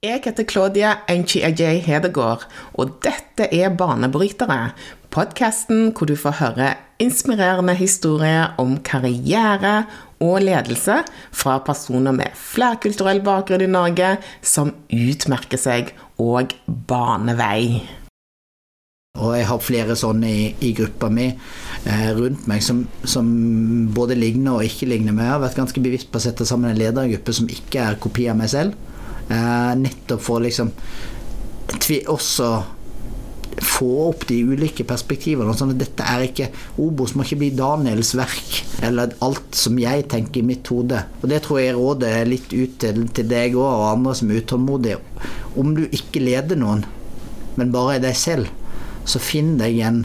Jeg heter Claudia Enchi-Ajay Hedegaard, og dette er Banebrytere. Podkasten hvor du får høre inspirerende historier om karriere og ledelse fra personer med flerkulturell bakgrunn i Norge som utmerker seg og banevei. Og jeg har flere sånne i, i gruppa mi eh, rundt meg som, som, både ligner og ikke ligner. meg. jeg har vært ganske bevisst på å sette sammen en ledergruppe som ikke er kopi av meg selv. Eh, nettopp for å liksom også få opp de ulike perspektivene. Sånn at dette er ikke Obos må ikke bli Daniels verk, eller alt som jeg tenker i mitt hode. Og det tror jeg rådet er litt ut til, til deg òg, og andre som er utålmodige. Om du ikke leder noen, men bare er deg selv, så finn deg en,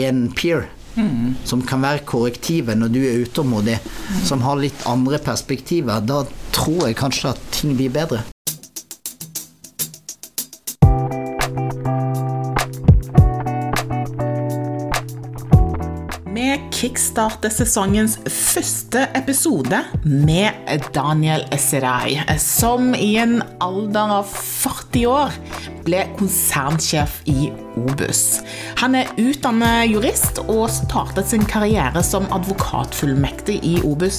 en peer. Mm. Som kan være korrektivet når du er utålmodig, mm. som har litt andre perspektiver. Da tror jeg kanskje at ting blir bedre. Vi kickstarter sesongens første episode med Daniel Serai, som i en alder av 40 år ble konsernsjef i Obus. Han er utdannet jurist og startet sin karriere som advokatfullmektig i Obus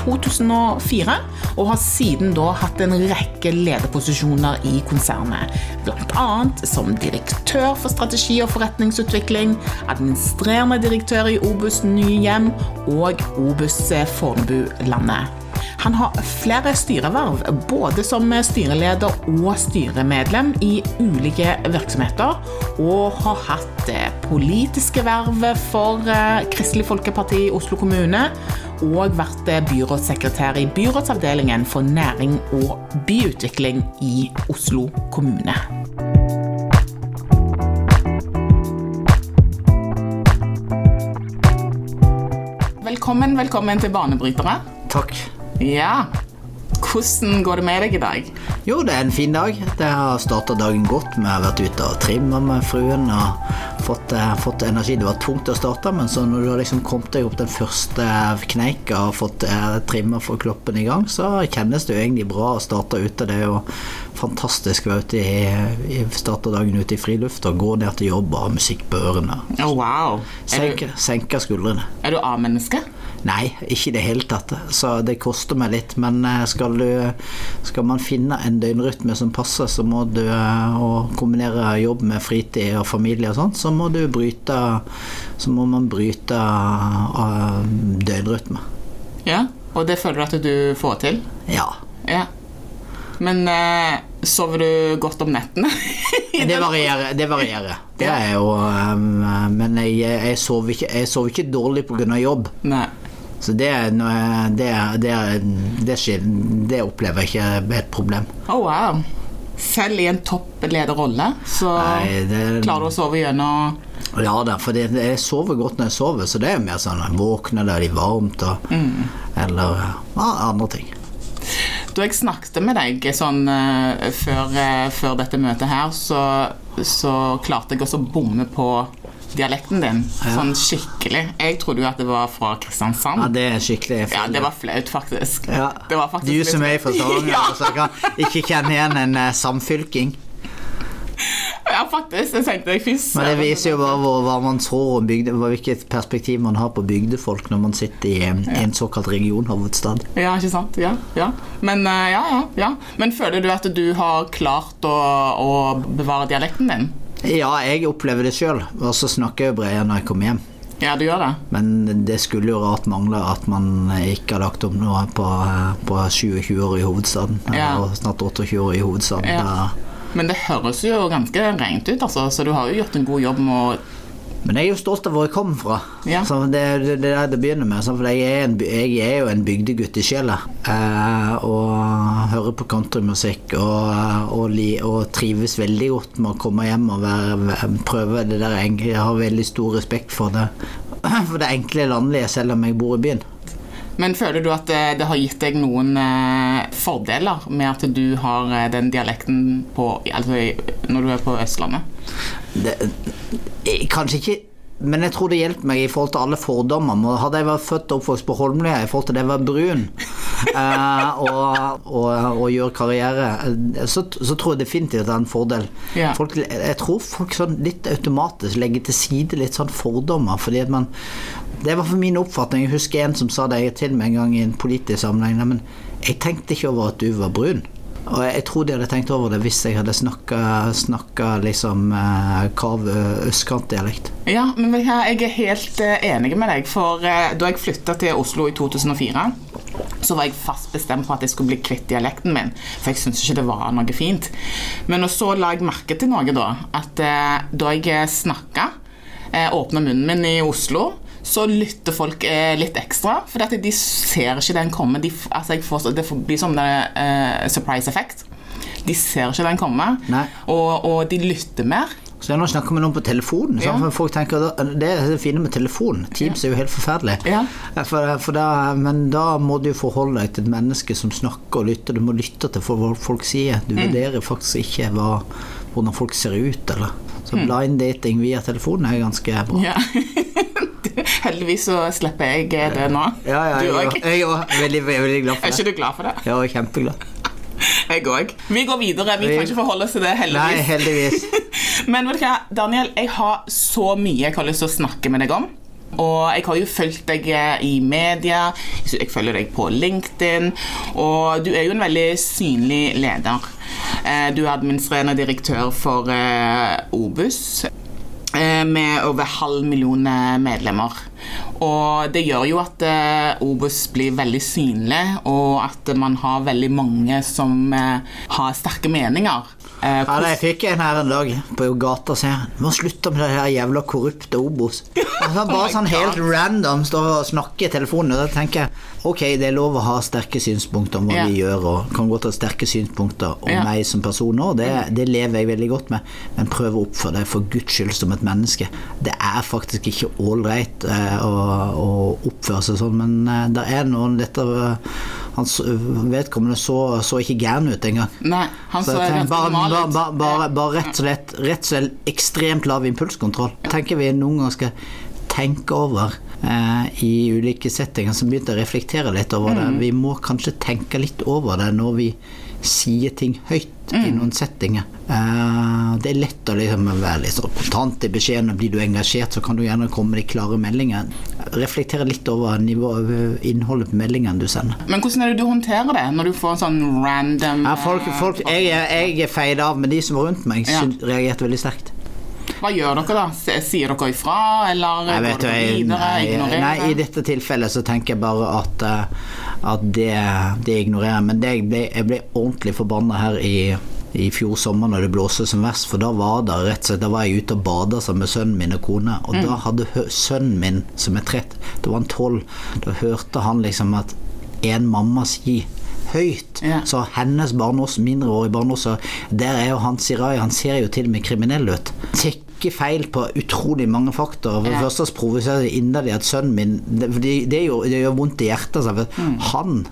2004, eh, og har siden da hatt en rekke lederposisjoner i konsernet. Bl.a. som direktør for strategi og forretningsutvikling, administrerende direktør i Obus Nye Hjem og Obus Fornebu Landet. Han har flere styreverv, både som styreleder og styremedlem i ulike virksomheter, og har hatt eh, politiske verv for eh, Kristelig Folkeparti i Oslo kommune, og vært eh, byrådssekretær i byrådsavdelingen for næring og byutvikling i Oslo kommune. Velkommen, velkommen til Banebrytere. Takk. Ja. Hvordan går det med deg i dag? Jo, det er en fin dag. Det har starta dagen godt. Vi har vært ute og trimma med fruen og fått, eh, fått, energi. Det var tungt å starte, men så når du har liksom kommet deg opp den første kneika og fått eh, trimma for kloppen i gang, så kjennes det jo egentlig bra å starte ute. Det er jo fantastisk å være ute i, starte dagen ute i friluft og gå ned til jobb og ha musikk på ørene. Oh, wow. Senke, senke skuldrene. Er du A-menneske? Nei, ikke i det hele tatt. Så det koster meg litt. Men eh, skal, du, skal man finne en døgnrytme som passer, så må du og kombinere jobb med fritid og familie og sånt, så må du bryte Så må man bryte uh, døgnrytme. Ja, og det føler du at du får til? Ja. ja. Men uh, sover du godt om nettene? det varierer. Det varierer. Det er jo um, Men jeg, jeg, sover ikke, jeg sover ikke dårlig pga. jobb. Nei. Så det, det, det, det, opplever jeg ikke er et problem. Oh, wow. Selv i en topplederrolle så Nei, klarer du å sove gjennom Ja da, for jeg sover godt når jeg sover, så det er mer sånn jeg våkner det er varmt, og, mm. eller ja, andre ting. Da jeg snakket med deg sånn uh, før, uh, før, dette møtet her, så, så klarte jeg også å bomme på dialekten din ja. sånn skikkelig. Jeg trodde jo at det var fra Kristiansand. Ja, det er skikkelig Ja, det var flaut, faktisk. Ja. Var faktisk du som er fra Stavanger, ja. altså, kan ikke kjenne igjen en uh, samfylking. Ja, faktisk. Det tenkte jeg først. Men det viser jo bare hva, hva man tror om bygde, hvilket perspektiv man har på bygdefolk når man sitter i en, ja. en såkalt regionhovedstad. Ja, ikke sant. Ja, ja. Men, ja, ja, ja. Men føler du at du har klart å, å bevare dialekten din? Ja, jeg opplever det sjøl. Og så snakker jeg bredere når jeg kommer hjem. Ja, du gjør det. Men det skulle jo rart mangle at man ikke har lagt om noe på, på 27 år i hovedstaden. Ja. Eller snart 28 år i hovedstaden. Ja. Men det høres jo ganske rent ut, altså. Så du har jo gjort en god jobb med å men jeg er jo stolt av hvor jeg kommer fra. Ja. Det er det, det, det begynner med. For jeg er, en, jeg er, jo en bygdegutt i sjela. Eh, og hører på countrymusikk og, og, og, trives veldig godt med å komme hjem og være, prøve det der. Jeg har veldig stor respekt for det, for det enkle landlige, selv om jeg bor i byen. Men føler du at det, det har gitt deg noen eh, fordeler med at du har eh, den dialekten på, altså, når du er på Østlandet? Det, kanskje ikke men jeg tror det hjelper meg i forhold til alle fordommer. Hadde jeg vært født og oppvokst på Holmlia i forhold til det å være brun, eh, og, og, og gjøre karriere, eh, så, så tror jeg definitivt det er en fordel. Yeah. Folk, jeg tror folk sånn litt automatisk legger til side litt sånn fordommer, fordi at man Det var for min oppfatning. Jeg husker en som sa det til meg en gang i en politisk sammenheng. Men jeg tenkte ikke over at du var brun. Og jeg tror de hadde tenkt over det hvis jeg hadde snakka liksom eh, kav østkantdialekt. Ja, men jeg er helt eh, enig med deg, for eh, da jeg flytta til Oslo i 2004 så var jeg fast bestemt på at jeg skulle bli kvitt dialekten min, for jeg syntes ikke det var noe fint. Men så la jeg merke til noe, da. At eh, da jeg snakka, eh, åpna munnen min i Oslo, så lytter folk eh, litt ekstra. For de ser ikke den komme. De, altså får, det blir en eh, surprise effect. De ser ikke den komme, og, og de lytter mer. Så nå snakker vi noen på telefonen. Ja. folk tenker, Det er det fine med telefon. Teams er jo helt forferdelig. Ja. For, for da, men da må du forholde deg til et menneske som snakker og lytter. Du må lytte til hva folk sier. Du vurderer faktisk ikke hva, hvordan folk ser ut. Eller. Så blind dating via telefon er ganske bra. Ja. Heldigvis så slipper jeg det nå. Ja, ja, du òg. jeg er veldig, veldig glad Er ikke du glad for det? Ja, jeg er kjempeglad. Jeg òg. Vi går videre. Vi kan ikke forholde oss til det, heldigvis. Nei, heldigvis. Men vet du hva, Daniel, jeg har så mye jeg har lyst til å snakke med deg om. Og jeg har jo fulgt deg eh, i media, jeg følger deg på LinkedIn, og du er jo en veldig synlig leder. Eh, Du er administrerende direktør for eh, Obus, med over halv million eh, medlemmer. Og det gjør jo at Obos Obus blir veldig synlig, og at man har veldig mange som eh, har sterke meninger. Eh, Ja, jeg fikk en her en dag på gata og Du må slutte med det her jævla korrupte Obos. Altså, bare Oh sånn helt God. random står og snakker i telefonen. Og da tenker jeg ok, det er lov å ha sterke synspunkter om hva yeah. vi gjør, og kan godt ha sterke synspunkter om yeah. meg som person òg. Det, det lever jeg veldig godt med. Men prøv å oppføre deg for guds skyld som et menneske. Det er faktisk ikke ålreit eh, å, å oppføre seg sånn, men eh, det er noen dette Han vedkommende så, så ikke gæren ut engang. Nei, han Så så tenker, bare, bare, bare, bare, bare rett og slett, rett og slett ekstremt lav impulskontroll. Tenker vi noen ganger skal tenke over eh, i ulike settinger, så begynte jeg å reflektere litt over det. Vi må kanskje tenke litt over det når vi sier ting høyt i noen settinger. Uh, det er lett å liksom være litt sånn kontant i beskjeden, og blir du engasjert, så kan du gjerne komme med de klare meldingene. Reflektere litt over nivået, innholdet på meldingene du sender. Men hvordan er det du håndterer det når du får en sånn random Ja, folk, folk, jeg, jeg er feid av, men de som var rundt meg, Ja. reagerte veldig sterkt. Hva gjør dere da? Sier dere ifra, eller Nei, går dere videre? nei, ignorerer? nei, I dette tilfellet så tenker jeg bare at, eh, at det, det ignorerer. Men det jeg, ble, jeg ble ordentlig forbanna her i, i fjor sommer når det blåste som verst, for da var det slett Da var jeg ute og bada sammen med sønnen min og kone, og Mm. da hadde sønnen min, som er 30, da var han 12, da hørte han liksom at en mamma si høyt. Ja. Så hennes barn også, mindreårige barn også, der er jo han Sirai, han ser jo til og med kriminell ut. Tikker feil på utrolig mange faktorer. For det Ja. første så provoserer det inderlig at sønnen min Det, det, det, det gjør vondt i hjertet. For Mm. Han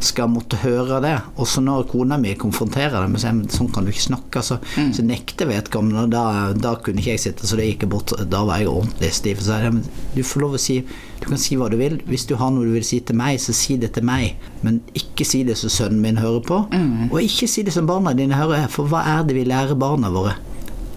skal måtte høre det. Og så når kona mi konfronterer det med men sånn kan du ikke snakke, så, Mm. så nekter vedkommende. Da, da kunne ikke jeg sitte, så det gikk jeg bort. Da var jeg ordentlig stiv. Så jeg, du får lov å si Du kan si hva du vil. Hvis du har noe du vil si til meg, så si det til meg. Men ikke si det som sønnen min hører på. Mm. Og ikke si det som barna dine hører. For hva er det vi lærer barna våre?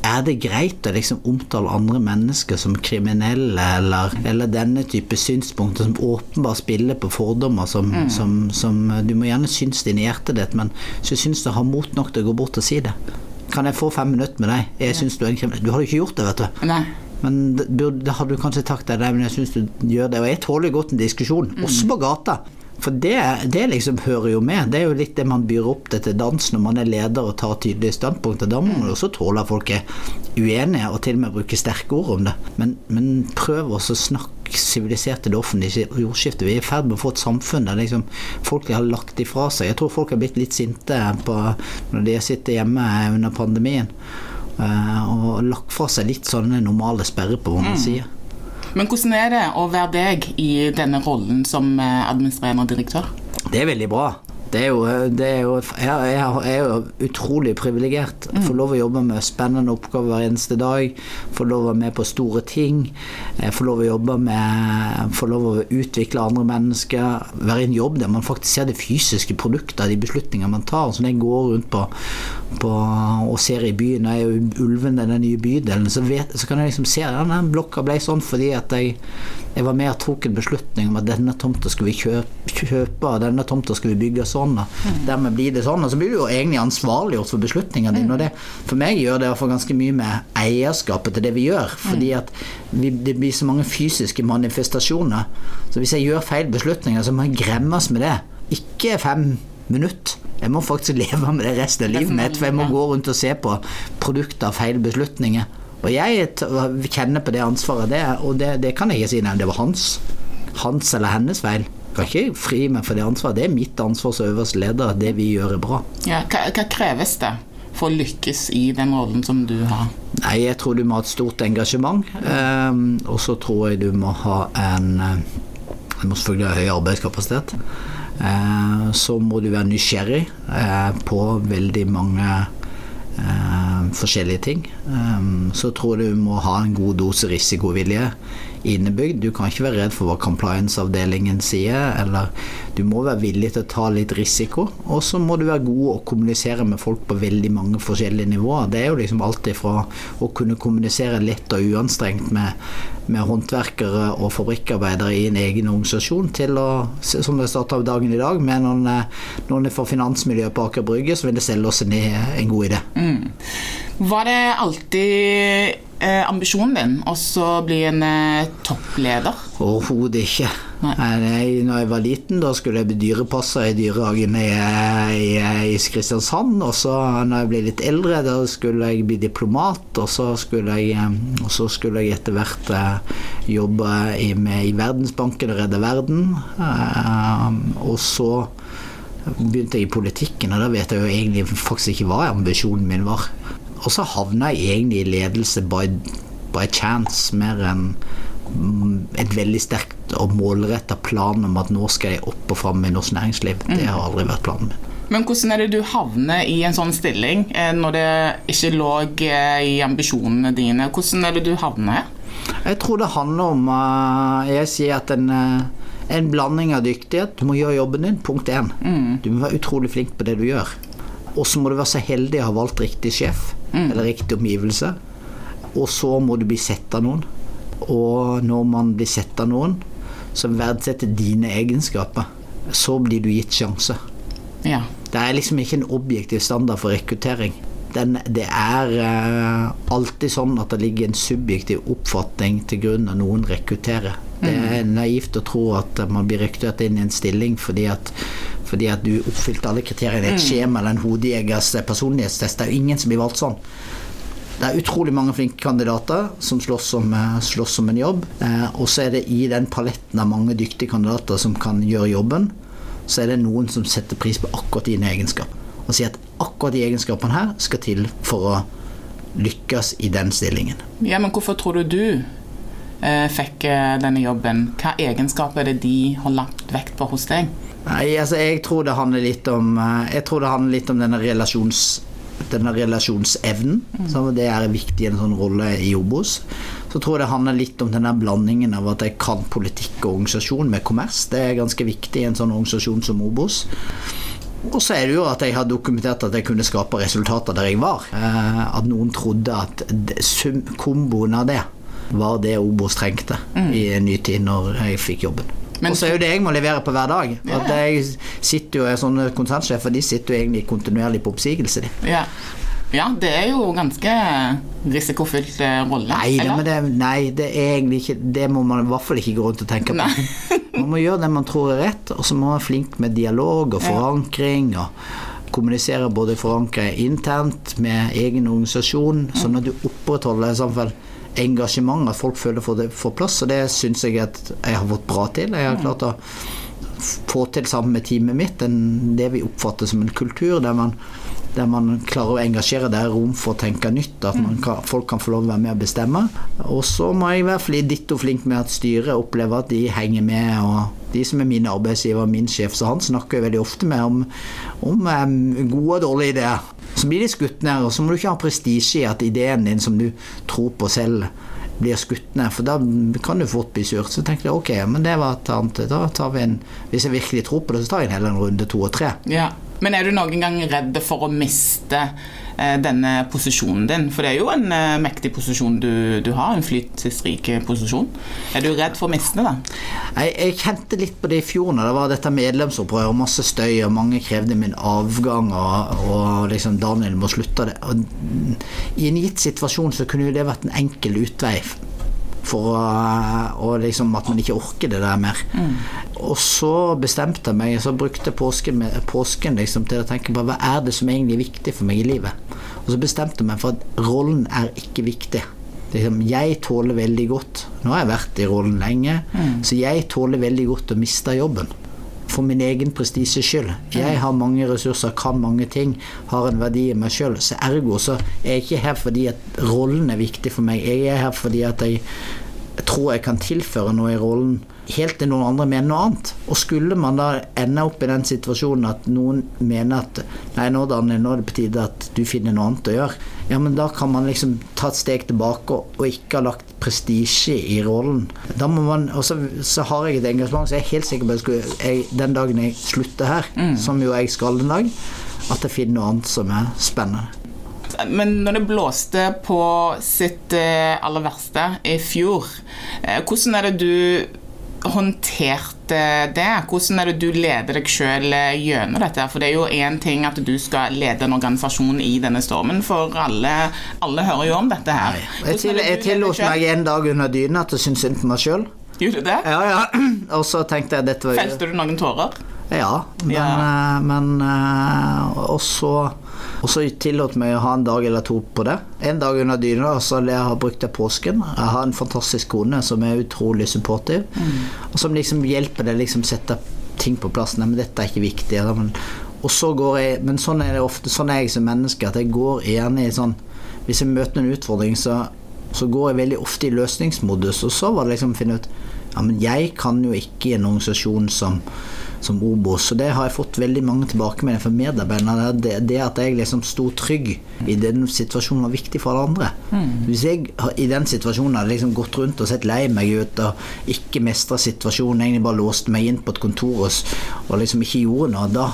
Er det greit å liksom omtale andre mennesker som kriminelle, eller, eller denne type synspunkter som åpenbart spiller på fordommer som, Mm. som, som Du må gjerne synes det inni hjertet ditt, men så syns du har mot nok til å gå bort og si det. Kan jeg få fem minutter med deg? Jeg synes Du er en kriminell Du hadde jo ikke gjort det, vet du. Nei. Men det da hadde du kanskje sagt det, nei, men jeg syns du gjør det. Og jeg tåler godt en diskusjon, også på gata. For det, det liksom hører jo med. Det er jo litt det man byr opp til til dans når man er leder og tar tydelige standpunkter. Da må man også tåle at folk er uenige, og til og med bruke sterke ord om det. Men, men prøv også å snakke sivilisert til det offentlige jordskiftet. Vi er i ferd med å få et samfunn der liksom folk har lagt ifra seg. Jeg tror folk har blitt litt sinte på, når de sitter hjemme under pandemien. eh, og lagt fra seg litt sånne normale sperrer på hva man sier. Men hvordan er det å være deg i denne rollen som eh, administrerende direktør? Det er veldig bra. Det er jo, det er jo jeg, er jo utrolig privilegert. Får lov å jobbe med spennende oppgaver hver eneste dag. Får lov å være med på store ting. Jeg får lov å jobbe med Får lov å utvikle andre mennesker. Være i en jobb der man faktisk ser det fysiske produktet av de beslutninger man tar. Så når jeg går rundt på, på og ser i byen, og jeg er jo Ulven, den nye bydelen, så, vet, så kan jeg liksom se at den blokka ble sånn fordi at jeg, jeg var med og tok en beslutning om at denne tomta skulle vi kjøpe, kjøpe denne tomta skulle vi bygge sånn. Mm. Dermed blir det sånn. Og så blir du jo egentlig ansvarliggjort for beslutningene dine. Og det, for meg gjør det iallfall ganske mye med eierskapet til det vi gjør. Fordi at vi, det blir så mange fysiske manifestasjoner. Så hvis jeg gjør feil beslutninger, så må jeg gremmes med det. Ikke fem minutter. Jeg må faktisk leve med det resten av livet mitt, for jeg må gå rundt og se på produkter av feil beslutninger. Og jeg kjenner på det ansvaret, det, og det, det kan jeg ikke si nei, det var hans. Hans eller hennes feil Jeg kan ikke fri meg for det ansvaret. Det er mitt ansvar som øverste leder. Det vi gjør, er bra. Ja, hva, hva, kreves det for å lykkes i den rollen som du har? Nei, Jeg tror du må ha et stort engasjement. Um, og så tror jeg du må ha en Du må selvfølgelig ha høy arbeidskapasitet. Uh, så må du være nysgjerrig uh, på veldig mange forskjellige ting. Um, så tror jeg du må ha en god dose risikovilje innebygd. Du kan ikke være redd for hva compliance-avdelingen sier, eller du må være villig til å ta litt risiko. Og så må du være god å kommunisere med folk på veldig mange forskjellige nivåer. Det er jo liksom alt ifra å kunne kommunisere lett og uanstrengt med, med håndverkere og fabrikkarbeidere i en egen organisasjon, til å, som det starta dagen i dag, med noen, noen fra finansmiljøet på Aker Brygge, så vil det selge oss en, en god idé. Mm. Var det alltid eh, ambisjonen din å bli en eh, toppleder? Overhodet ikke. Nei. Når jeg var liten, da skulle jeg bli dyrepasser i dyrehagen i, i, i, Kristiansand. Og så når jeg ble litt eldre, da skulle jeg bli diplomat. Og så skulle jeg, eh, og så skulle jeg etter hvert eh, jobbe i, med, i Verdensbanken og redde verden. Eh, og så begynte jeg i politikken, og da vet jeg jo egentlig faktisk ikke hva ambisjonen min var. Og så havna jeg egentlig i ledelse by, by chance, mer enn et veldig sterkt og målretta plan om at nå skal jeg opp og fram i norsk næringsliv. Det har aldri vært planen min. Men hvordan er det du havner i en sånn stilling eh, når det ikke lå eh, i ambisjonene dine? Hvordan er det du havner? Jeg tror det handler om eh, Jeg sier at en, en blanding av dyktighet. Du må gjøre jobben din, punkt én. Mm. Du må være utrolig flink på det du gjør. Og så må du være så heldig å ha valgt riktig sjef, mm. eller riktig omgivelse. Og så må du bli sett av noen. Og når man blir sett av noen som verdsetter dine egenskaper, så blir du gitt sjanse. Ja. Det er liksom ikke en objektiv standard for rekruttering. Den, det er uh, alltid sånn at det ligger en subjektiv oppfatning til grunn når noen rekrutterer. Det mm. er naivt å tro at man blir rekruttert inn i en stilling fordi at fordi at du oppfylte alle kriteriene i et mm. skjema eller en hodejegers personlighetstest. Det er jo ingen som blir valgt sånn. Det er utrolig mange flinke kandidater som slåss om, eh, slåss om en jobb. Eh, og så er det i den paletten av mange dyktige kandidater som kan gjøre jobben, så er det noen som setter pris på akkurat dine egenskaper. Og sier at akkurat de egenskapene her skal til for å lykkes i den stillingen. Ja, Men hvorfor tror du du eh, fikk denne jobben? Hva egenskaper er det de har lagt vekt på hos deg? Nei, altså jeg tror det handler litt om Jeg tror det handler litt om denne relasjons denne relasjonsevnen. Mm. det er viktig i en sånn rolle i Obos. Så tror jeg det handler litt om denne blandingen av at jeg kan politikk og organisasjon med kommers. Det er ganske viktig i en sånn organisasjon som Obos. Og så er det jo at jeg har dokumentert at jeg kunne skape resultater der jeg var. Eh, at noen trodde at komboen av det var det Obos trengte mm. i en ny tid når jeg fikk jobben. Og så er jo det jeg må levere på hver dag. At jeg sitter jo, Sånne konsernsjefer de sitter jo egentlig kontinuerlig på oppsigelse. De. Ja. ja. det er jo ganske risikofylt eh, rolle. Nei, det, det, nei, det er egentlig ikke Det må man i hvert fall ikke gå rundt og tenke på. man må gjøre det man tror er rett, og så må man være flink med dialog og forankring. og kommunisere både forankre internt med egen organisasjon, sånn at du opprettholder samfunn engasjement, at folk føler for det får plass. Og det syns jeg at jeg har fått bra til. Jeg har klart å få til sammen med teamet mitt en, det vi oppfatter som en kultur der man, der man klarer å engasjere, det er rom for å tenke nytt. At kan, folk kan få lov å være med og bestemme. Og så må jeg være ditto flink med at styret opplever at de henger med. og de som er mine arbeidsgiver, min sjef, så han snakker jo veldig ofte med om, om um, gode og dårlige ideer. Så blir de skutt ned, og så må du ikke ha prestisje i at ideen din som du tror på selv, blir skutt ned, for da kan du fort bli surt. Så tenkte jeg ok, men det var et annet. Da tar vi en Hvis jeg virkelig tror på det, så tar jeg en en runde to og tre. Ja. Men er du noen gang redd for å miste eh, denne posisjonen din? For det er jo en eh, mektig posisjon du, du har, en flytelsesrik posisjon. Er du redd for å miste det? Jeg, jeg kjente litt på det i fjor når det var dette medlemsopprøret, og masse støy, og mange krevde min avgang, og, og liksom Daniel må slutte det. Og I en gitt situasjon så kunne jo det vært en enkel utvei for å, og liksom at man ikke orker det der mer. Mm. Og så bestemte jeg meg, så brukte påsken, påsken liksom til å tenke på hva er det som egentlig er viktig for meg i livet. Og så bestemte jeg meg for at rollen er ikke viktig. Liksom, jeg tåler veldig godt Nå har jeg vært i rollen lenge, mm. så jeg tåler veldig godt å miste jobben for min egen prestisjes skyld. Jeg har mange ressurser, kan mange ting, har en verdi i meg sjøl. Så ergo så er jeg ikke her fordi at rollen er viktig for meg. Jeg er her fordi at jeg tror jeg kan tilføre noe i rollen helt til noen andre mener noe annet. Og skulle man da ende opp i den situasjonen at noen mener at nei, nå, Daniel, nå er det på tide at du finner noe annet å gjøre, ja, men da kan man liksom ta et steg tilbake og, ikke ha lagt prestisje i rollen. Da må man, og så, så, har jeg et engasjement, så jeg er helt sikker på at jeg, den dagen jeg slutter her, mm. som jo jeg skal en dag, at jeg finner noe annet som er spennende. Men når det blåste på sitt eh, aller verste i fjor, eh, hvordan er det du håndterte det? Hvordan er det du leder deg sjøl eh, gjennom dette? For det er jo én ting at du skal lede en organisasjon i denne stormen, for alle, alle hører jo om dette her. Jeg, til, jeg tillot meg en dag under dyna til å synes synd på meg sjøl. Gjorde du det? Ja, ja. Og så tenkte jeg dette var Felte du noen tårer? Ja, men, ja. men Og så og så tillot meg å ha en dag eller to på det. En dag under dyna, så jeg har brukt det påsken. Jeg har en fantastisk kone som er utrolig supportiv, mm. og som liksom hjelper deg liksom sette ting på plass. Nei, men dette er ikke viktig. Men, og så går jeg, men sånn er det ofte, sånn er jeg som menneske, at jeg går gjerne i sånn Hvis jeg møter en utfordring, så, så går jeg veldig ofte i løsningsmodus, og så var det liksom å finne ut Ja, men jeg kan jo ikke i en organisasjon som som Obos. Og det har jeg fått veldig mange tilbakemeldinger fra medarbeiderne. Det, det, at jeg liksom sto trygg i den situasjonen var viktig for alle andre. Mm. Hvis jeg i den situasjonen hadde liksom gått rundt og sett lei meg ut og ikke mestra situasjonen, egentlig bare låste meg inn på et kontor og, og liksom ikke gjorde noe, da,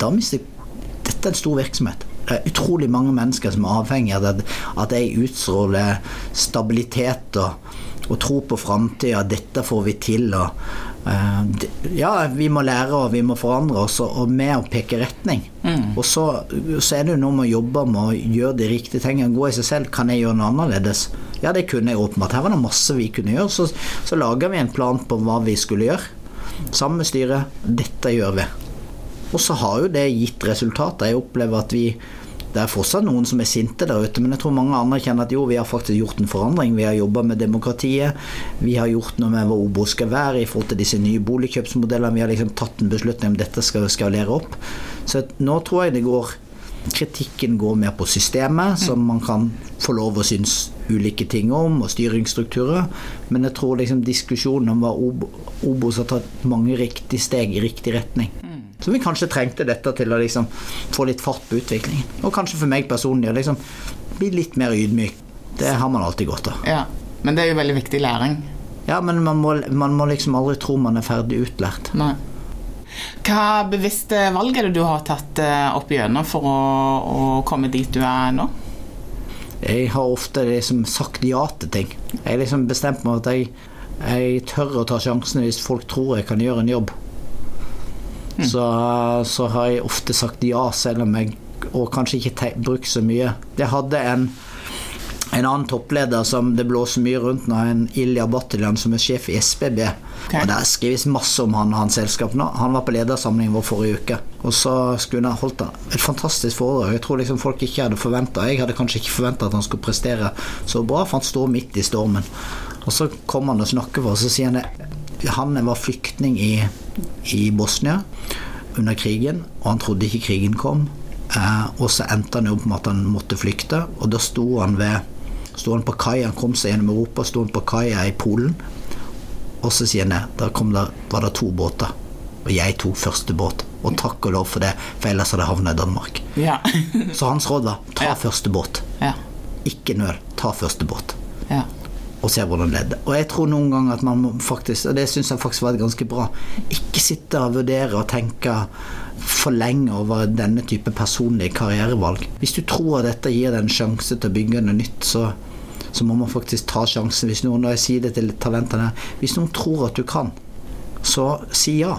da mister jeg Dette er en stor virksomhet. Det er utrolig mange mennesker som er avhengig av at, at jeg utstråler stabilitet og, og tro på framtida. Dette får vi til. og ja, vi må lære og vi må forandre oss, og med å peke retning. Mm. Og så, så, er det jo noe med å jobbe med å gjøre de riktige tingene. Gå i seg selv. Kan jeg gjøre noe annerledes? Ja, det kunne jeg åpenbart. Her var det masse vi kunne gjøre. Så, så laga vi en plan på hva vi skulle gjøre. Sammen med styret. Dette gjør vi. Og så har jo det gitt resultater. Jeg opplever at vi det er fortsatt noen som er sinte der ute, men jeg tror mange andre kjenner at jo, vi har faktisk gjort en forandring. Vi har jobba med demokratiet. Vi har gjort noe med hva Obo skal være i forhold til disse nye boligkjøpsmodellene. Vi har liksom tatt en beslutning om dette skal skalere opp. Så nå tror jeg det går Kritikken går mer på systemet, som man kan få lov å synes ulike ting om, og styringsstrukturer. Men jeg tror liksom diskusjonen om hva Obos har tatt mange riktige steg i riktig retning. Så vi kanskje trengte dette til å liksom få litt fart på utviklingen. Og kanskje for meg personlig å liksom bli litt mer ydmyk. Det har man alltid godt av. Ja, men det er jo veldig viktig læring. Ja, men man må, man må liksom aldri tro man er ferdig utlært. Nei. Hva bevisste valg er det du har tatt eh, opp igjennom for å, å komme dit du er nå? Jeg har ofte liksom sagt ja til ting. Jeg har liksom bestemt meg at jeg, jeg tør å ta sjansene hvis folk tror jeg kan gjøre en jobb. Mm. Så, så, har jeg ofte sagt ja, selv om jeg og kanskje ikke brukt så mye. Jeg hadde en, en annen toppleder som det blåser mye rundt nå, en Ilja Battilian, som er sjef i SBB. Okay. Og Det skrives masse om han og hans selskap nå. Han var på ledersamlingen vår forrige uke. Og så skulle han holdt et fantastisk foredrag. Jeg tror liksom folk ikke hadde forventa Jeg hadde kanskje ikke forventa at han skulle prestere så bra, for han står midt i stormen. Og så kommer han og snakker for oss, og så sier han han var flyktning i, i Bosnia under krigen, og han trodde ikke krigen kom. Eh, og så endte han jo på at han måtte flykte, og da sto han ved Sto han på kaia, han kom seg gjennom Europa, sto han på kaia i Polen. Og så sier han det, da kom der, var det to båter, og jeg tok første båt. Og takk og lov for det, for ellers hadde jeg havna i Danmark. Ja. Så hans råd var ta Ja. første båt. ja. Ikke nøl, ta første båt. Og se hvordan det er. Og jeg tror noen ganger at man må faktisk, og det syns jeg faktisk var ganske bra, ikke sitte og vurdere og tenke for lenge over denne type personlige karrierevalg. Hvis du tror at dette gir deg en sjanse til å bygge noe nytt, så, så må man faktisk ta sjansen. Hvis noen, og jeg sier det til talentene, hvis noen tror at du kan, så si ja.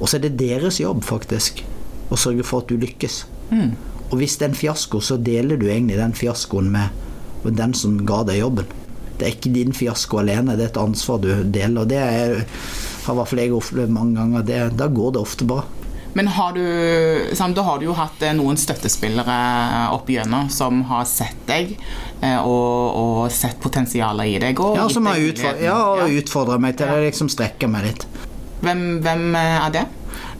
Og så er det deres jobb, faktisk, å sørge for at du lykkes. Og hvis det er en fiasko, så deler du egentlig den fiaskoen med, med den som ga deg jobben. Det er ikke din fiasko alene, det er et ansvar du deler. Og det er, har i hvert fall jeg opplevd mange ganger. Det, da går det ofte bra. Men har du, Sam, da har du jo hatt eh, noen støttespillere opp igjennom som har sett deg eh, og, og sett potensialet i deg. Og Ja, som har utfordra, ja, Ja. meg til det, liksom strekker meg litt. Hvem, hvem eh, er det?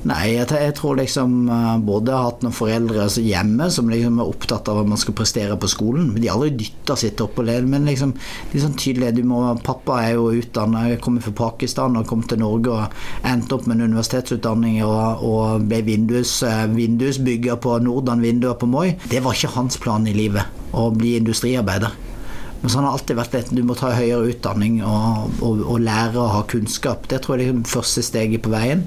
Nei, jeg, jeg tror liksom både jeg har hatt noen foreldre altså hjemme som liksom er opptatt av at man skal prestere på skolen. De har aldri dytta sitt opp og led, men liksom liksom tydelig du må, Pappa er jo utdanna, kommer fra Pakistan og kom til Norge og endte opp med en universitetsutdanning og, og ble vindus, eh, vindusbygger på Nordan Vinduer på Moi. Det var ikke hans plan i livet, å bli industriarbeider. Men så han har alltid vært at du må ta høyere utdanning og, og, og lære å ha kunnskap. Det tror jeg er det første steget på veien.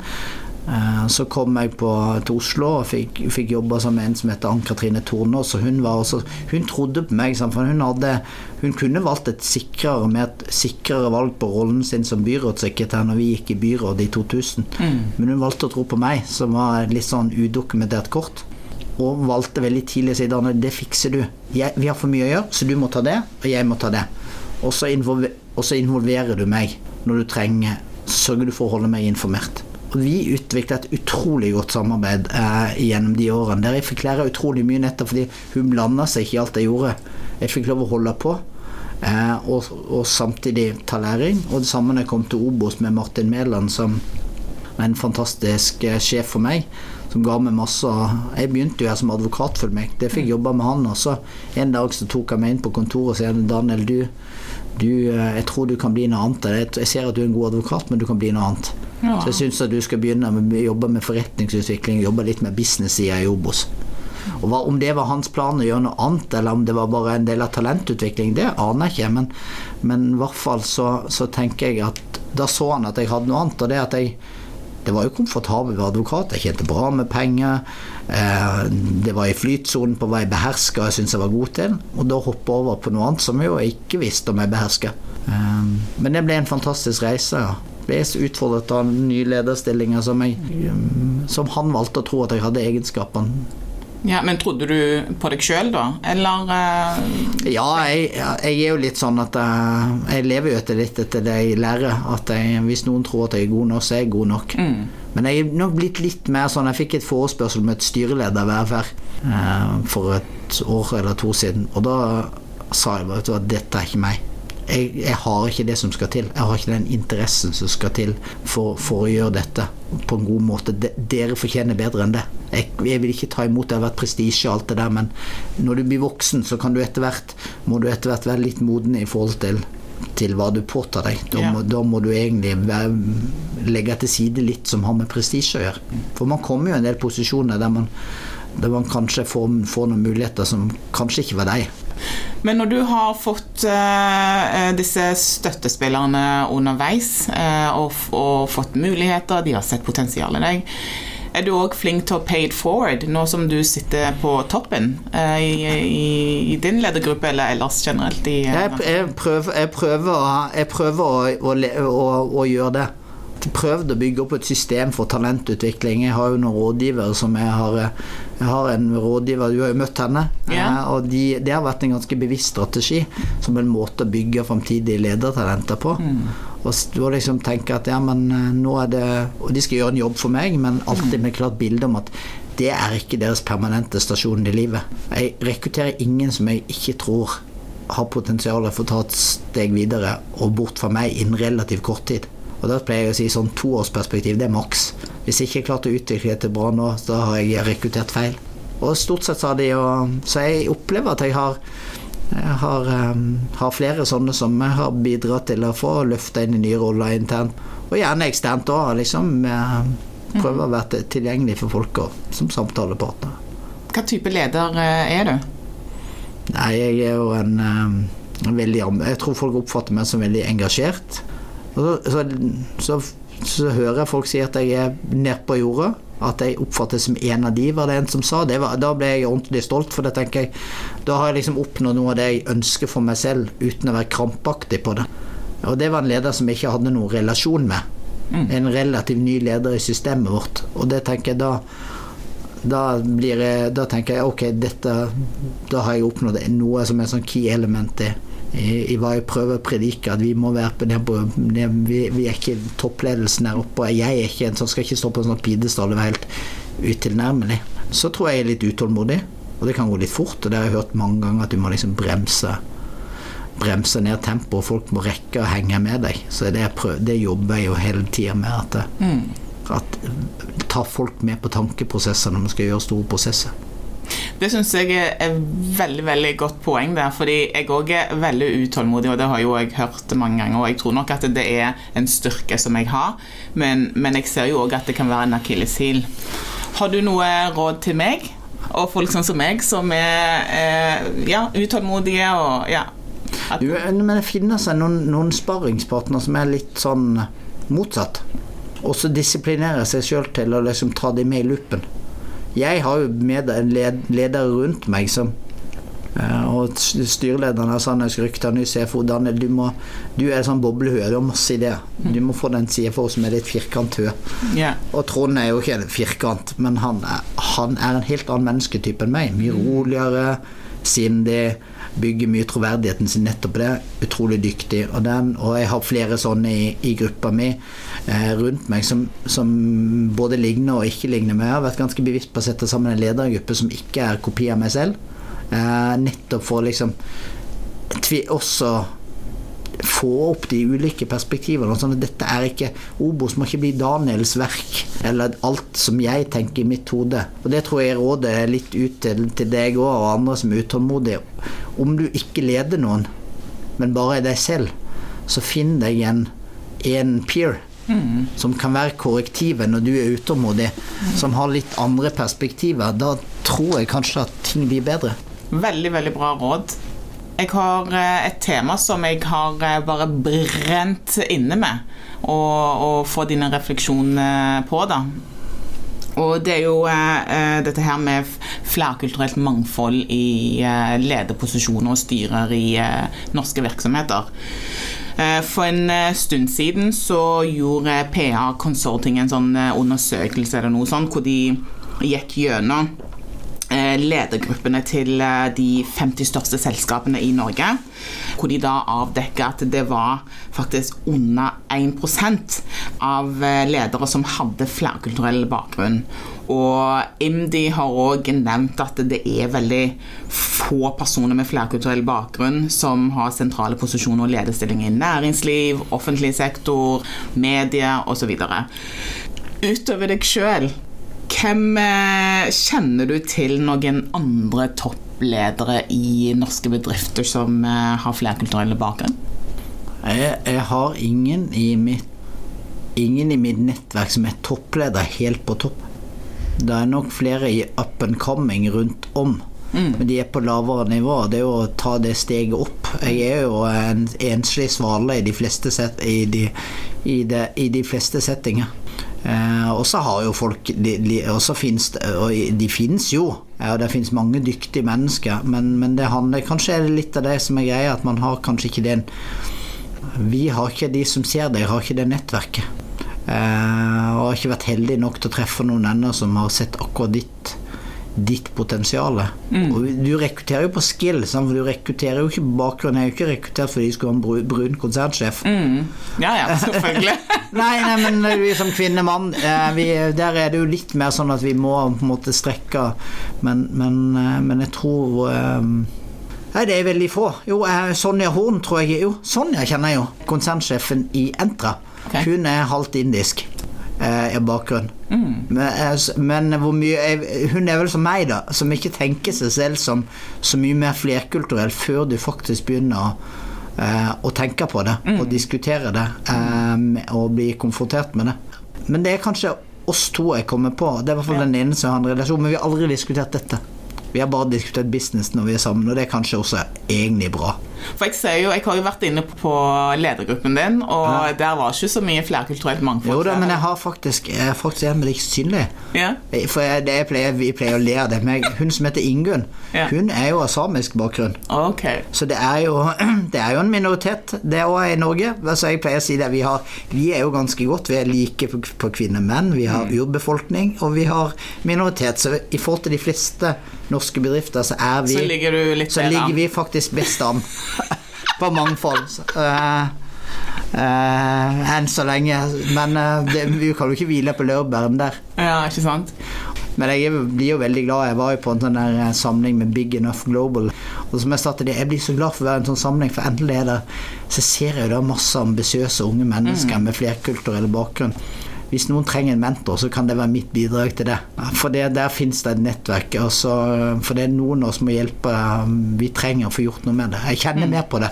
Eh, Så kom jeg på, til Oslo og fikk, fikk jobba med en som heter Ann-Katrine Tornås. Og hun, også, hun trodde på meg, for hun, hadde, hun kunne valgt et sikrere, med et sikrere valg på rollen sin som byrådssekretær når vi gikk i byrådet i 2000. Men hun valgte å tro på meg, som var et litt sånn udokumentert kort. Og valgte veldig tidlig å si at det fikser du. Jeg, vi har for mye å gjøre, så du må ta det, og jeg må ta det. Og så, involver, involverer du meg når du trenger. Sørger du for å holde meg informert. Vi utviklet et utrolig godt samarbeid eh, gjennom de årene. Der jeg fikk lære utrolig mye nettopp fordi hun blanda seg ikke i alt jeg gjorde. Jeg fikk lov å holde på. Eh, og, og samtidig ta læring. Og det samme når jeg kom til Obos med Martin Mæland, som var en fantastisk eh, sjef for meg. Som ga meg masse Jeg begynte jo her som advokatfullmektig. Jeg fikk jobba med han, og så en dag så tok han meg inn på kontoret og sier Daniel, du, du eh, Jeg tror du kan bli noe annet. Jeg- ser at du er en god advokat, men du kan bli noe annet. Ja. Så jeg syns at du skal begynne med å jobbe med forretningsutvikling, jobbe litt med business-sida i Obos. Og hva, Om det var hans plan å gjøre noe annet, eller om det var bare en del av talentutvikling, det aner jeg ikke. Men, men i hvert fall så, så tenker jeg at da så han at jeg hadde noe annet. Og det at jeg det var jo komfortabelt være advokat. Jeg tjente bra med penger. Eh, det var i flytsonen på hva jeg beherska jeg syntes jeg var god til. Og da hoppe over på noe annet som jeg jo ikke visste om jeg beherska. Eh, men det ble en fantastisk reise. ja. Ble utfordret av nye lederstillinger som, mm, som han valgte å tro at jeg hadde egenskapene Ja, men trodde du på deg sjøl, da? Eller uh... Ja, jeg, jeg er jo litt sånn at jeg, jeg lever jo etter litt etter det jeg lærer. At jeg, hvis noen tror at jeg er god nok, så er jeg god nok. Men jeg er nok blitt litt mer sånn Jeg fikk et forespørsel med et styrelederverv her eh, for et år eller to siden. Og da sa jeg bare vet du hva, dette er ikke meg. Jeg, jeg har ikke det som skal til. Jeg har ikke den interessen som skal til for, for å gjøre dette på en god måte. De, dere fortjener bedre enn det. Jeg, jeg vil ikke ta imot det har vært prestisje og alt det der, men når du blir voksen, så kan du etter hvert må du etter hvert være litt moden i forhold til til hva du påtar deg. Da, Ja. må, da må du egentlig være, legge til side litt som har med prestisje å gjøre. For man kommer jo i en del posisjoner der man, der man kanskje får, får noen muligheter som kanskje ikke var deg. Men når du har fått eh, disse støttespillerne underveis eh, og, og fått muligheter, de har sett potensial i deg, er du òg flink til å pay it forward, nå som du sitter på toppen eh, i, i, i din ledergruppe, eller ellers generelt i eh, Jeg, jeg, prøver, jeg prøver, jeg prøver å, å, å, å gjøre det. Jeg prøvde å bygge opp et system for talentutvikling. Jeg har jo noen rådgivere som jeg har Jeg har en rådgiver, du har jo møtt henne. Eh, Og de, det har vært en ganske bevisst strategi som en måte å bygge framtidige ledertalenter på. Og og liksom tenke at ja, men eh, nå er det Og de skal gjøre en jobb for meg, men alltid med klart bilde om at det er ikke deres permanente stasjon i livet. Jeg rekrutterer ingen som jeg ikke tror har potensial for å ta et steg videre og bort fra meg innen relativt kort tid. Og da pleier jeg å si sånn toårsperspektiv, det er maks. Hvis jeg ikke har klart å utvikle det til bra nå, så har jeg rekruttert feil. Og stort sett sa de jo Så jeg opplever at jeg har jeg har, um, har, flere sånne som jeg har bidratt til å få løfta inn i nye roller internt. Og gjerne eksternt òg. Liksom, prøve å være tilgjengelig for folk og, som samtalepartner. Hva type leder er du? Nei, jeg er jo en, en veldig Jeg tror folk oppfatter meg som veldig engasjert. Og så, så, så, så hører jeg folk si at jeg er nede på jorda. At jeg oppfattes som en av de, var det en som sa. Var, da ble jeg ordentlig stolt, for det tenker jeg Da har jeg liksom oppnådd noe av det jeg ønsker for meg selv, uten å være krampaktig på det. Og det var en leder som jeg ikke hadde noen relasjon med. Mm. En relativt ny leder i systemet vårt. Og det tenker jeg da da, blir jeg, da tenker jeg ok, dette Da har jeg oppnådd noe som er sånn key element i i, hva jeg prøver å predike, at vi må være på, det, vi, vi, er ikke toppledelsen der oppe. Jeg er ikke en som skal ikke stå på en sånn pidestall og være helt utilnærmelig. Så tror jeg jeg er litt utålmodig, og det kan gå litt fort. Og det har jeg hørt mange ganger, at du må liksom bremse bremse ned tempoet, og folk må rekke å henge med deg. Så det, prøver, det jobber jeg jo hele tida med. At, mm. at Ta folk med på tankeprosesser når man skal gjøre store prosesser. Det syns jeg er et veldig veldig godt poeng der, fordi jeg òg er veldig utålmodig, og det har jo jeg hørt mange ganger. Og jeg tror nok at det er en styrke som jeg har, men, men jeg ser jo òg at det kan være en akilleshæl. Har du noe råd til meg, og folk sånn som meg, som er eh, ja, utålmodige og ja. At... Jo, men det finnes noen, noen sparringspartnere som er litt sånn motsatt. Og så disiplinere seg sjøl til å liksom ta dem med i loopen. Jeg har jo med en leder rundt meg som eh, og styrelederen av Sandnes Rykta, ny CFO Daniel, du, må, du er sånn boblehue, du har masse ideer. Du må få den CFO som er litt firkanthue. Yeah. Og Trond er jo ikke en firkant, men han er, han er en helt annen mennesketype enn meg. Mye roligere, sindig bygger mye troverdigheten sin nettopp på det. Utrolig dyktig. Og, den, og jeg har flere sånne i, i gruppa mi rundt meg som, som, både ligner og ikke ligner. Men jeg har vært ganske bevisst på å sette sammen en ledergruppe som ikke er kopi av meg selv. Eh, nettopp for å liksom også få opp de ulike perspektivene. Sånn at dette er ikke Obos må ikke bli Daniels verk, eller alt som jeg tenker i mitt hode. Og det tror jeg rådet er litt ut til, til deg òg, og andre som er utålmodige. Om du ikke leder noen, men bare er deg selv, så finn deg en, en peer. Mm. Som kan være korrektivet når du er utålmodig, mm. som har litt andre perspektiver. Da tror jeg kanskje at ting blir bedre. Veldig, veldig bra råd. Jeg har eh, et tema som jeg har eh, bare brent inne med, å få dine refleksjoner på. da. Og det er jo eh, dette her med flerkulturelt mangfold i eh, lederposisjoner og styrer i eh, norske virksomheter. Eh, for en stund siden så gjorde PA Consulting en sånn undersøkelse eller noe sånt, hvor de gikk gjennom Eh, ledergruppene til eh, de 50 største selskapene i Norge. Hvor de da avdekka at det var faktisk under 1% av eh, ledere som hadde flerkulturell bakgrunn. Og IMDi har òg nevnt at det er veldig få personer med flerkulturell bakgrunn som har sentrale posisjoner og lederstillinger i næringsliv, offentlig sektor, media osv. Utover deg sjøl, hvem eh, kjenner du til noen andre toppledere i norske bedrifter som eh, har flerkulturelle bakgrunn? Jeg, jeg, har ingen i, mitt, ingen i mitt nettverk som er toppleder helt på topp. Det er nok flere i up and coming rundt om. Mm. Men de er på lavere nivå. Det er jo å ta det steget opp. Jeg er jo en enslig svale i de fleste, set, i de, i de, i de fleste settinger. Eh, og så har jo folk de, de, finnes, de finnes jo, og det finnes mange dyktige mennesker, men, men det handler kanskje er litt av det som er greia, at man har kanskje ikke den Vi har ikke de som ser deg, har ikke det nettverket. Eh, og har ikke vært heldig nok til å treffe noen ennå som har sett akkurat ditt ditt potensial. Mm. Du rekrutterer jo på skill, for du rekrutterer jo ikke bakgrunnen. Jeg er jo ikke rekruttert fordi jeg skulle være en brun konsernsjef. Mm. Ja, ja, selvfølgelig. nei, nei, men vi som kvinnemann, vi, der er det jo litt mer sånn at vi må på en måte strekke Men, men, eh, men jeg tror um, Nei, det er veldig få. Jo, Sonja Horn tror jeg Jo, Sonja kjenner jeg jo. Konsernsjefen i Entra. Okay. Hun er halvt indisk. eh, bakgrunn. Men, eh, men hvor mye Hun er vel som meg, da, som ikke tenker seg selv som så mye mer flerkulturell før du faktisk begynner å, eh, å tenke på det og diskutere det um, og bli konfrontert med det. Men det er kanskje oss to jeg kommer på. Det er i hvert fall den ene som har en relasjon, men vi har aldri diskutert dette. Vi har bare diskutert business når vi er sammen, og det er kanskje også egentlig bra. For jeg ser jo, jeg har jo vært inne på ledergruppen din, og der var ikke så mye flerkulturelt mangfold. Jo da, men jeg har faktisk, jeg er faktisk en med deg synlig. ja. For jeg, det jeg pleier, vi pleier å le av det. Men hun som heter Ingunn, Ja. hun er jo av samisk bakgrunn. Okay. Så det er jo, det er jo en minoritet, det òg i Norge. Altså jeg pleier å si det, vi, har, vi er jo ganske godt. Vi er like på, på kvinner og menn. Vi har urbefolkning, og vi har minoritet. Så i forhold til de fleste norske bedrifter, så er vi Så ligger så ligger vi faktisk best an på mangfold. Uh, eh, enn så lenge. Men uh, det, vi kan jo ikke hvile på laurbærene der. Ja, ikke sant? Men jeg blir jo veldig glad. Jeg var jo på en sånn der samling med Big Enough Global. Og som Jeg sa til det, jeg blir så glad for å være i en sånn samling, for endelig er det Så ser jeg jo da masse ambisiøse unge mennesker med flerkulturell bakgrunn. Hvis noen trenger en mentor, så kan det være mitt bidrag til det. For det, der finnes det et nettverk. Også, for det er noen av oss må hjelpe. Vi trenger å få gjort noe med det. Jeg kjenner mer på det.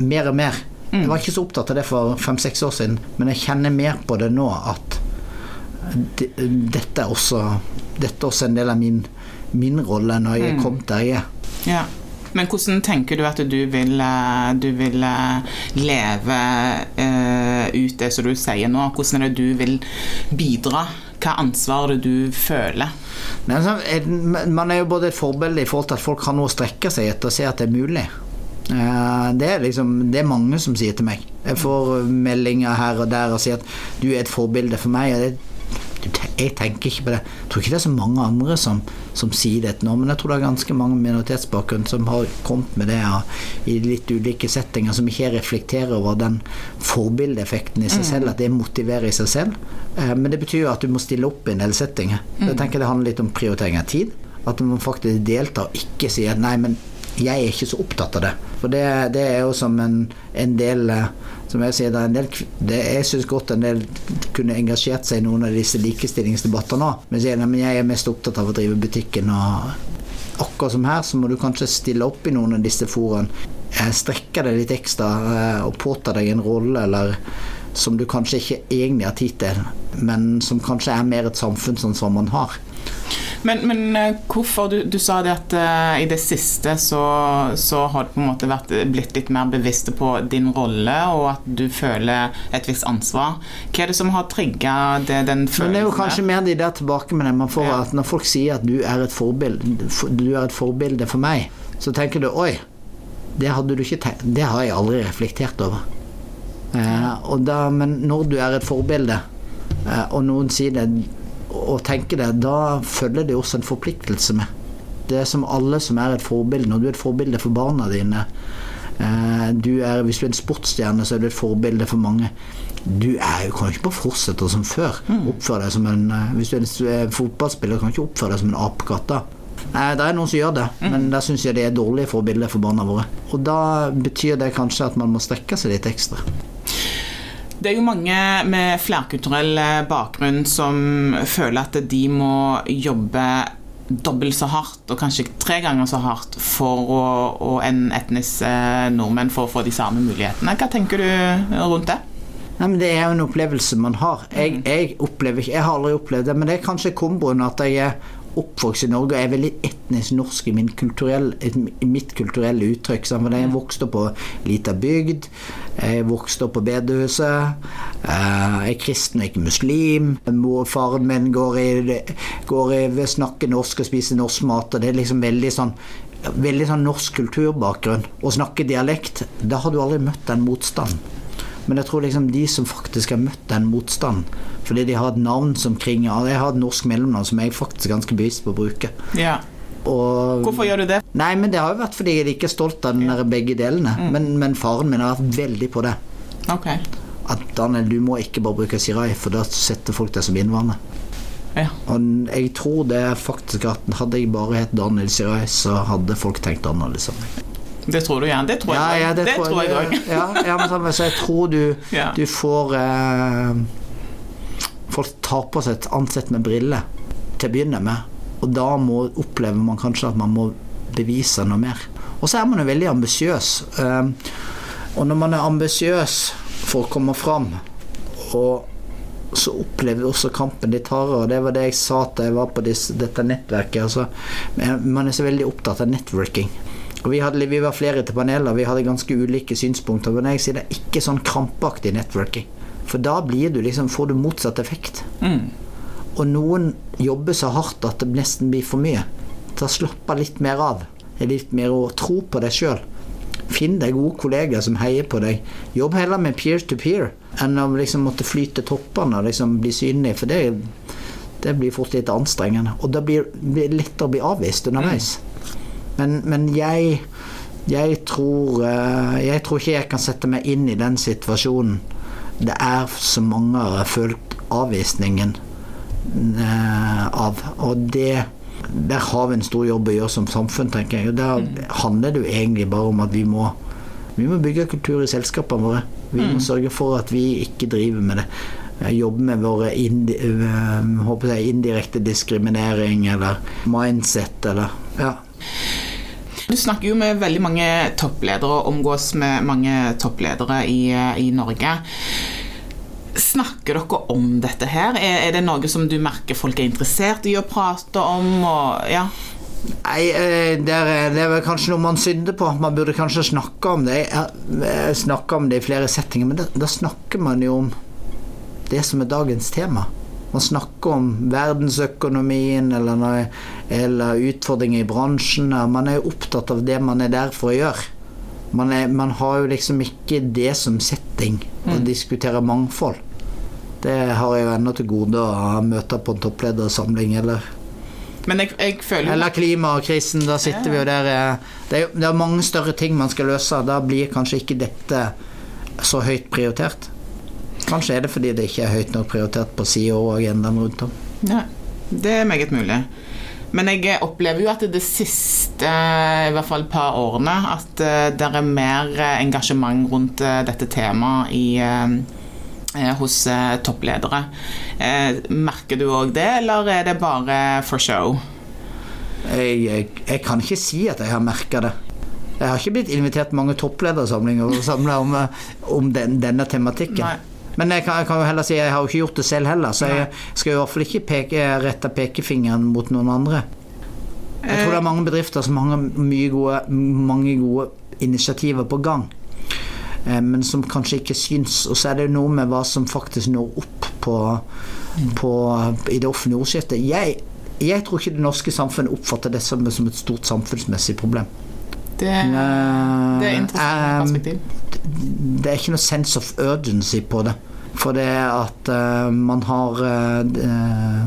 Mer og mer. Jeg var ikke så opptatt av det for fem-seks år siden, men jeg kjenner mer på det nå at det- dette er også Dette er også en del av min, min rolle når jeg er kommet der jeg er. Ja. Men hvordan tenker du at du vil, eh, du vil eh, leve eh, ut det som du sier nå? Hvordan er det du vil bidra? Hva ansvar er det du føler? Altså, Man er jo både et forbilde i forhold til at folk har noe å strekke seg etter og se at det er mulig. Eh, Det er liksom Det er mange som sier til meg. Jeg får meldinger her og der og sier at du er et forbilde for meg. Det, jeg tenker ikke på det. Jeg tror ikke det er så mange andre som, som sier det nå, men jeg tror det er ganske mange minoritetsbakgrunn som har kommet med det ja, i litt ulike settinger, som ikke reflekterer over den forbildeeffekten i seg selv, at det motiverer i seg selv. Eh, Men det betyr jo at du må stille opp i en del settinger. Jeg tenker det handler litt om prioritering av tid. At må faktisk delta og ikke si at nei, men jeg er ikke så opptatt av det. For det, det er jo som en, en del eh, Som jeg sier, det er en del det, Jeg syns godt en del kunne engasjert seg i noen av disse likestillingsdebattene. Men jeg er mest opptatt av å drive butikken og Akkurat som her, så må du kanskje stille opp i noen av disse foraene. Eh, Strekke deg litt ekstra eh, og påta deg en rolle eller som du kanskje ikke egentlig har tid til, men som kanskje er mer et samfunnsansvar man har. Men, men eh, hvorfor du, du sa det at uh, i det siste så, så har du på en måte vært, blitt litt mer bevisst på din rolle, og at du føler et visst ansvar. Hva er det som har trigga den følelsen? Men det er jo kanskje mer de der tilbakemeldingene man får Ja. at når folk sier at du er et forbilde, du er et forbilde for meg, så tenker du oi, det hadde du ikke tenkt Det har jeg aldri reflektert over. Uh, da, men når du er et forbilde, uh, og noen sier det og tenker det, da følger det også en forpliktelse med. Det er som alle som er et forbilde. Når du er et forbilde for barna dine eh, du er, Hvis du er en sportsstjerne, så er du et forbilde for mange. Du er kan jo ikke bare fortsette som før. Oppføre deg som en eh, Hvis du er en eh, fotballspiller, kan du ikke oppføre deg som en apekatt. Nei, det er noen som gjør det, men der syns jeg det er dårlige forbilder for barna våre. Og da betyr det kanskje at man må strekke seg litt ekstra. Det er jo mange med flerkulturell eh, bakgrunn som føler at de må jobbe dobbelt så hardt, og kanskje tre ganger så hardt, for å, og en etnisk eh, nordmenn for å få de samme mulighetene. Hva tenker du rundt det? Nei, men Det er jo en opplevelse man har. Jeg, jeg opplever jeg har aldri opplevd det, men det er kanskje komboen at jeg er oppvokst i Norge og er veldig etnisk norsk i, kulturell, mitt kulturelle uttrykk. For Jeg vokste opp på lita bygd, jeg vokste opp på bedehuset, eh, jeg er kristen og ikke muslim. Faren min går i, går i snakker norsk og spiser norsk mat, og det er liksom veldig sånn Veldig sånn norsk kulturbakgrunn. Å snakke dialekt, da har du aldri møtt den motstanden. Men jeg tror liksom de som faktisk har møtt den motstanden, fordi de har et navn som kringer Jeg har et norsk mellomnavn som jeg er faktisk ganske bevisst på å bruke. Ja. Og, Hvorfor gjør du det? Nei, men det har jo vært fordi jeg ikke er stolt av den der begge delene. Men, men faren min har vært veldig på det. Ok. At Daniel, du må ikke bare bruke Sirai, for da setter folk deg som innvandrer. Ja. Og jeg tror det er faktisk at hadde jeg bare hett Daniel Sirai, så hadde folk tenkt annerledes om meg. Det tror du gjerne. Det tror jeg òg. det, tror jeg òg. ja, ja, men så jeg tror du, Ja. du får eh, Folk tar på seg et ansett med briller til å begynne med. Og da må, opplever man kanskje at man må bevise noe mer. Og så er man jo veldig ambisiøs. Eh, og når man er ambisiøs for å komme fram, og så opplever du også kampen litt hardere. Og det var det jeg sa da jeg var på dette nettverket. Altså, man er så veldig opptatt av networking. Og vi, hadde, vi var flere til paneler, vi hadde ganske ulike synspunkter. Men jeg sier det er ikke sånn krampaktig networking. For da blir du liksom, får du motsatt effekt. Mm. Og noen jobber så hardt at det nesten blir for mye. Ta slapp litt mer av. Er litt mer å tro på deg sjøl. Finn deg gode kollegaer som heier på deg. Jobb heller med peer to peer enn å liksom måtte flyte toppene og liksom bli synlig, for det, det blir fort litt anstrengende. Og da blir det lettere å bli avvist underveis. Men, men jeg, jeg, tror, eh, jeg tror ikke jeg kan sette meg inn i den situasjonen. Det er så mange har følt avvisningen eh, av. Og det der har vi en stor jobb å gjøre som samfunn, tenker jeg. Og Der handler det jo egentlig bare om at vi må, vi må bygge kultur i selskapene våre. Vi må sørge for at vi ikke driver med det. Jobbe med våre indi, jeg, indirekte diskriminering eller mindset eller ja. Du snakker jo med veldig mange toppledere og omgås med mange toppledere i, i Norge. Snakker dere om dette her? Er, er, det noe som du merker folk er interessert i å prate om? Og, ja? Nei, eh, det er, det er, kanskje noe man synder på. Man burde kanskje snakke om det. Snakke om det i flere settinger, men da, da snakker man jo om det som er dagens tema. Man snakker om verdensøkonomien eller, eller utfordringer i bransjen. Man er jo opptatt av det man er der for å gjøre. Man, er, man har jo liksom ikke det som setting å mm. diskutere mangfold. Det har jeg jo ennå til gode å møte på en toppledersamling eller men jeg, jeg føler Eller klimakrisen. Da sitter ja. vi jo der det er, det er mange større ting man skal løse. Da blir kanskje ikke dette så høyt prioritert. Kanskje er det fordi det ikke er høyt nok prioritert på sida og agendaen rundt om. Ja, det er meget mulig. Men jeg opplever jo at det siste i hvert fall et par årene at eh, det er mer engasjement rundt eh, dette temaet i Eh, hos eh, toppledere. Eh, merker du òg det, eller er det bare for show? Jeg, jeg, jeg kan ikke si at jeg har merka det. Jeg har ikke blitt invitert mange toppledersamlinger for å samle om, om den, denne tematikken. Nei. Men jeg kan, jeg kan, jo heller si jeg har jo ikke gjort det selv heller, så jeg skal i hvert fall ikke peke, rette pekefingeren mot noen andre. Jeg tror det er mange bedrifter som har gode, mange gode initiativer på gang. Eh, men som kanskje ikke syns. Og så er det noe med hva som faktisk når opp på, på, i det offentlige ordskiftet. Jeg, jeg, tror ikke det norske samfunnet oppfatter det som, som et stort samfunnsmessig problem. Det, det er interessant perspektiv. Det er ikke noe sense of urgency på det. For det at uh, man har uh,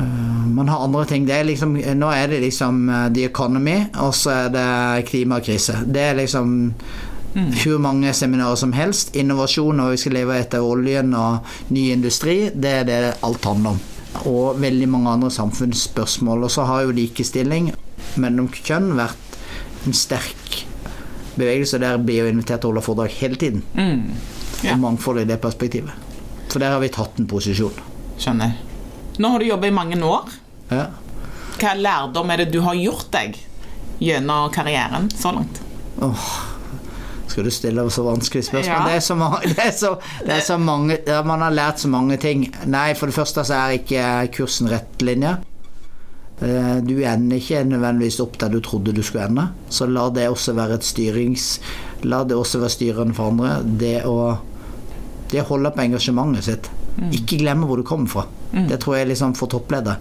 man har andre ting. Er liksom, nå er det liksom the economy, og så er det klimakrise. Det er liksom Mm. Hvor mange seminarer som helst. Innovasjon og vi skal leve etter oljen og ny industri, det er det alt handler om. Og veldig mange andre samfunnsspørsmål. Og så har jo likestilling mellom kjønn vært en sterk bevegelse. Der blir jo invitert til å holde foredrag hele tiden. Mm. Ja. Og mangfold i det perspektivet. For der har vi tatt en posisjon. Skjønner. Nå har du jobbet i mange år. Ja. Hva lærdom er det du har gjort deg gjennom karrieren så langt? Oh skal du stille så vanskelige spørsmål? Ja. Det, er så mange, det, er så, det er så mange Man har lært så mange ting. Nei, for det første så er ikke kursen rett linje. Eh, du ender ikke nødvendigvis opp der du trodde du skulle ende. Så la det også være et styrings... La det også være styrende for andre. Det å, det å holde på engasjementet sitt. Mm. Ikke glemme hvor du kommer fra. Mm. Det tror jeg liksom for toppleder.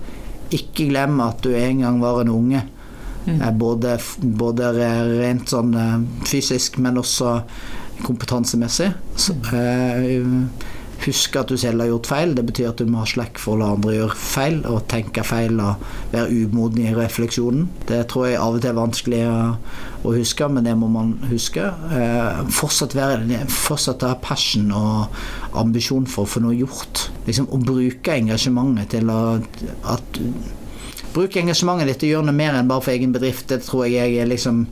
Ikke glemme at du en gang var en unge Mm. Både, både, rent sånn eh, fysisk, men også kompetansemessig. Så, uh, husk at du selv har gjort feil. Det betyr at du må ha slekk for å la andre gjøre feil, og tenke feil og være umoden i refleksjonen. Det tror jeg av og til er vanskelig å, å huske, men det må man huske. Eh, fortsatt, være, fortsatt ha passion og ambisjon for å få noe gjort. Liksom Å bruke engasjementet til å at Bruk engasjementet ditt og gjør noe mer enn bare for egen bedrift. Det tror jeg er liksom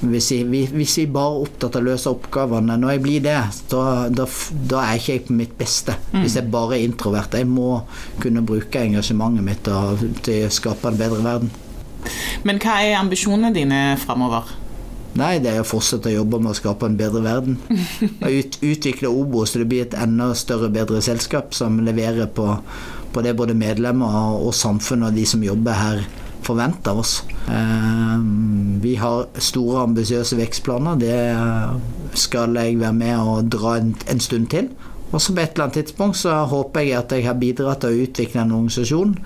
Hvis, jeg, hvis vi bare er opptatt av å løse oppgavene Når jeg blir det, da, da, da er ikke jeg på mitt beste. Hvis jeg bare er introvert. Jeg må kunne bruke engasjementet mitt til, til å skape en bedre verden. Men hva er ambisjonene dine framover? Nei, det er å fortsette å jobbe med å skape en bedre verden. Ut, utvikle Obo så det blir et enda større, bedre selskap som leverer på, på det både medlemmer og samfunnet og de som jobber her forventer oss. Eh, vi har store, ambisiøse vekstplaner. Det skal jeg være med og dra en, stund til. Og så på et eller annet tidspunkt så håper jeg at jeg har bidratt til å utvikle en organisasjon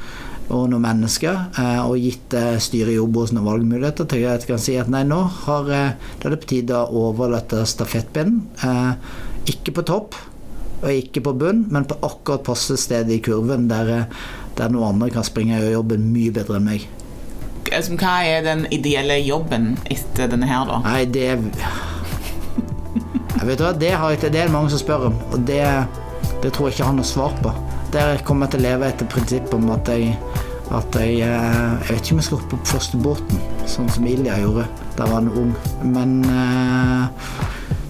og noen mennesker, eh, og gitt eh, styret i Obos noen valgmuligheter til at jeg kan si at nei, nå har, det er på tide å overlate stafettpinnen. Ikke på topp og ikke på bunn, men på akkurat passe sted i kurven der, der noen andre kan springe og jobbe mye bedre enn meg. Altså, hva er den ideelle jobben etter denne her, da? Nei, det Jeg vet hva, det, har jeg, det er det mange som spør om, og det, det tror jeg ikke har noe svar på. Der kommer jeg til å leve etter prinsippet om at jeg at jeg Jeg vet ikke om jeg skal hoppe på første båten, sånn som Ilja gjorde da var han ung. Men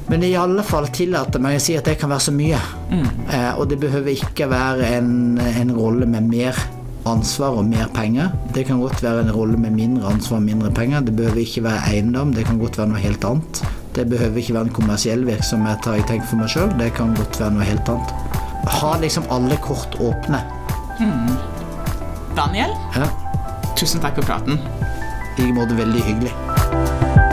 men i alle fall tillater meg å si at det kan være så mye. Mm. Eh, og det behøver ikke være en, en rolle med mer ansvar og mer penger. Det kan godt være en rolle med mindre ansvar og mindre penger. Det behøver ikke være eiendom, det kan godt være noe helt annet. Det behøver ikke være en kommersiell virksomhet, har jeg tenkt for meg sjøl. Det kan godt være noe helt annet. Ha liksom alle kort åpne. Mm. Daniel, ja. tusen takk for praten. I like måte veldig hyggelig.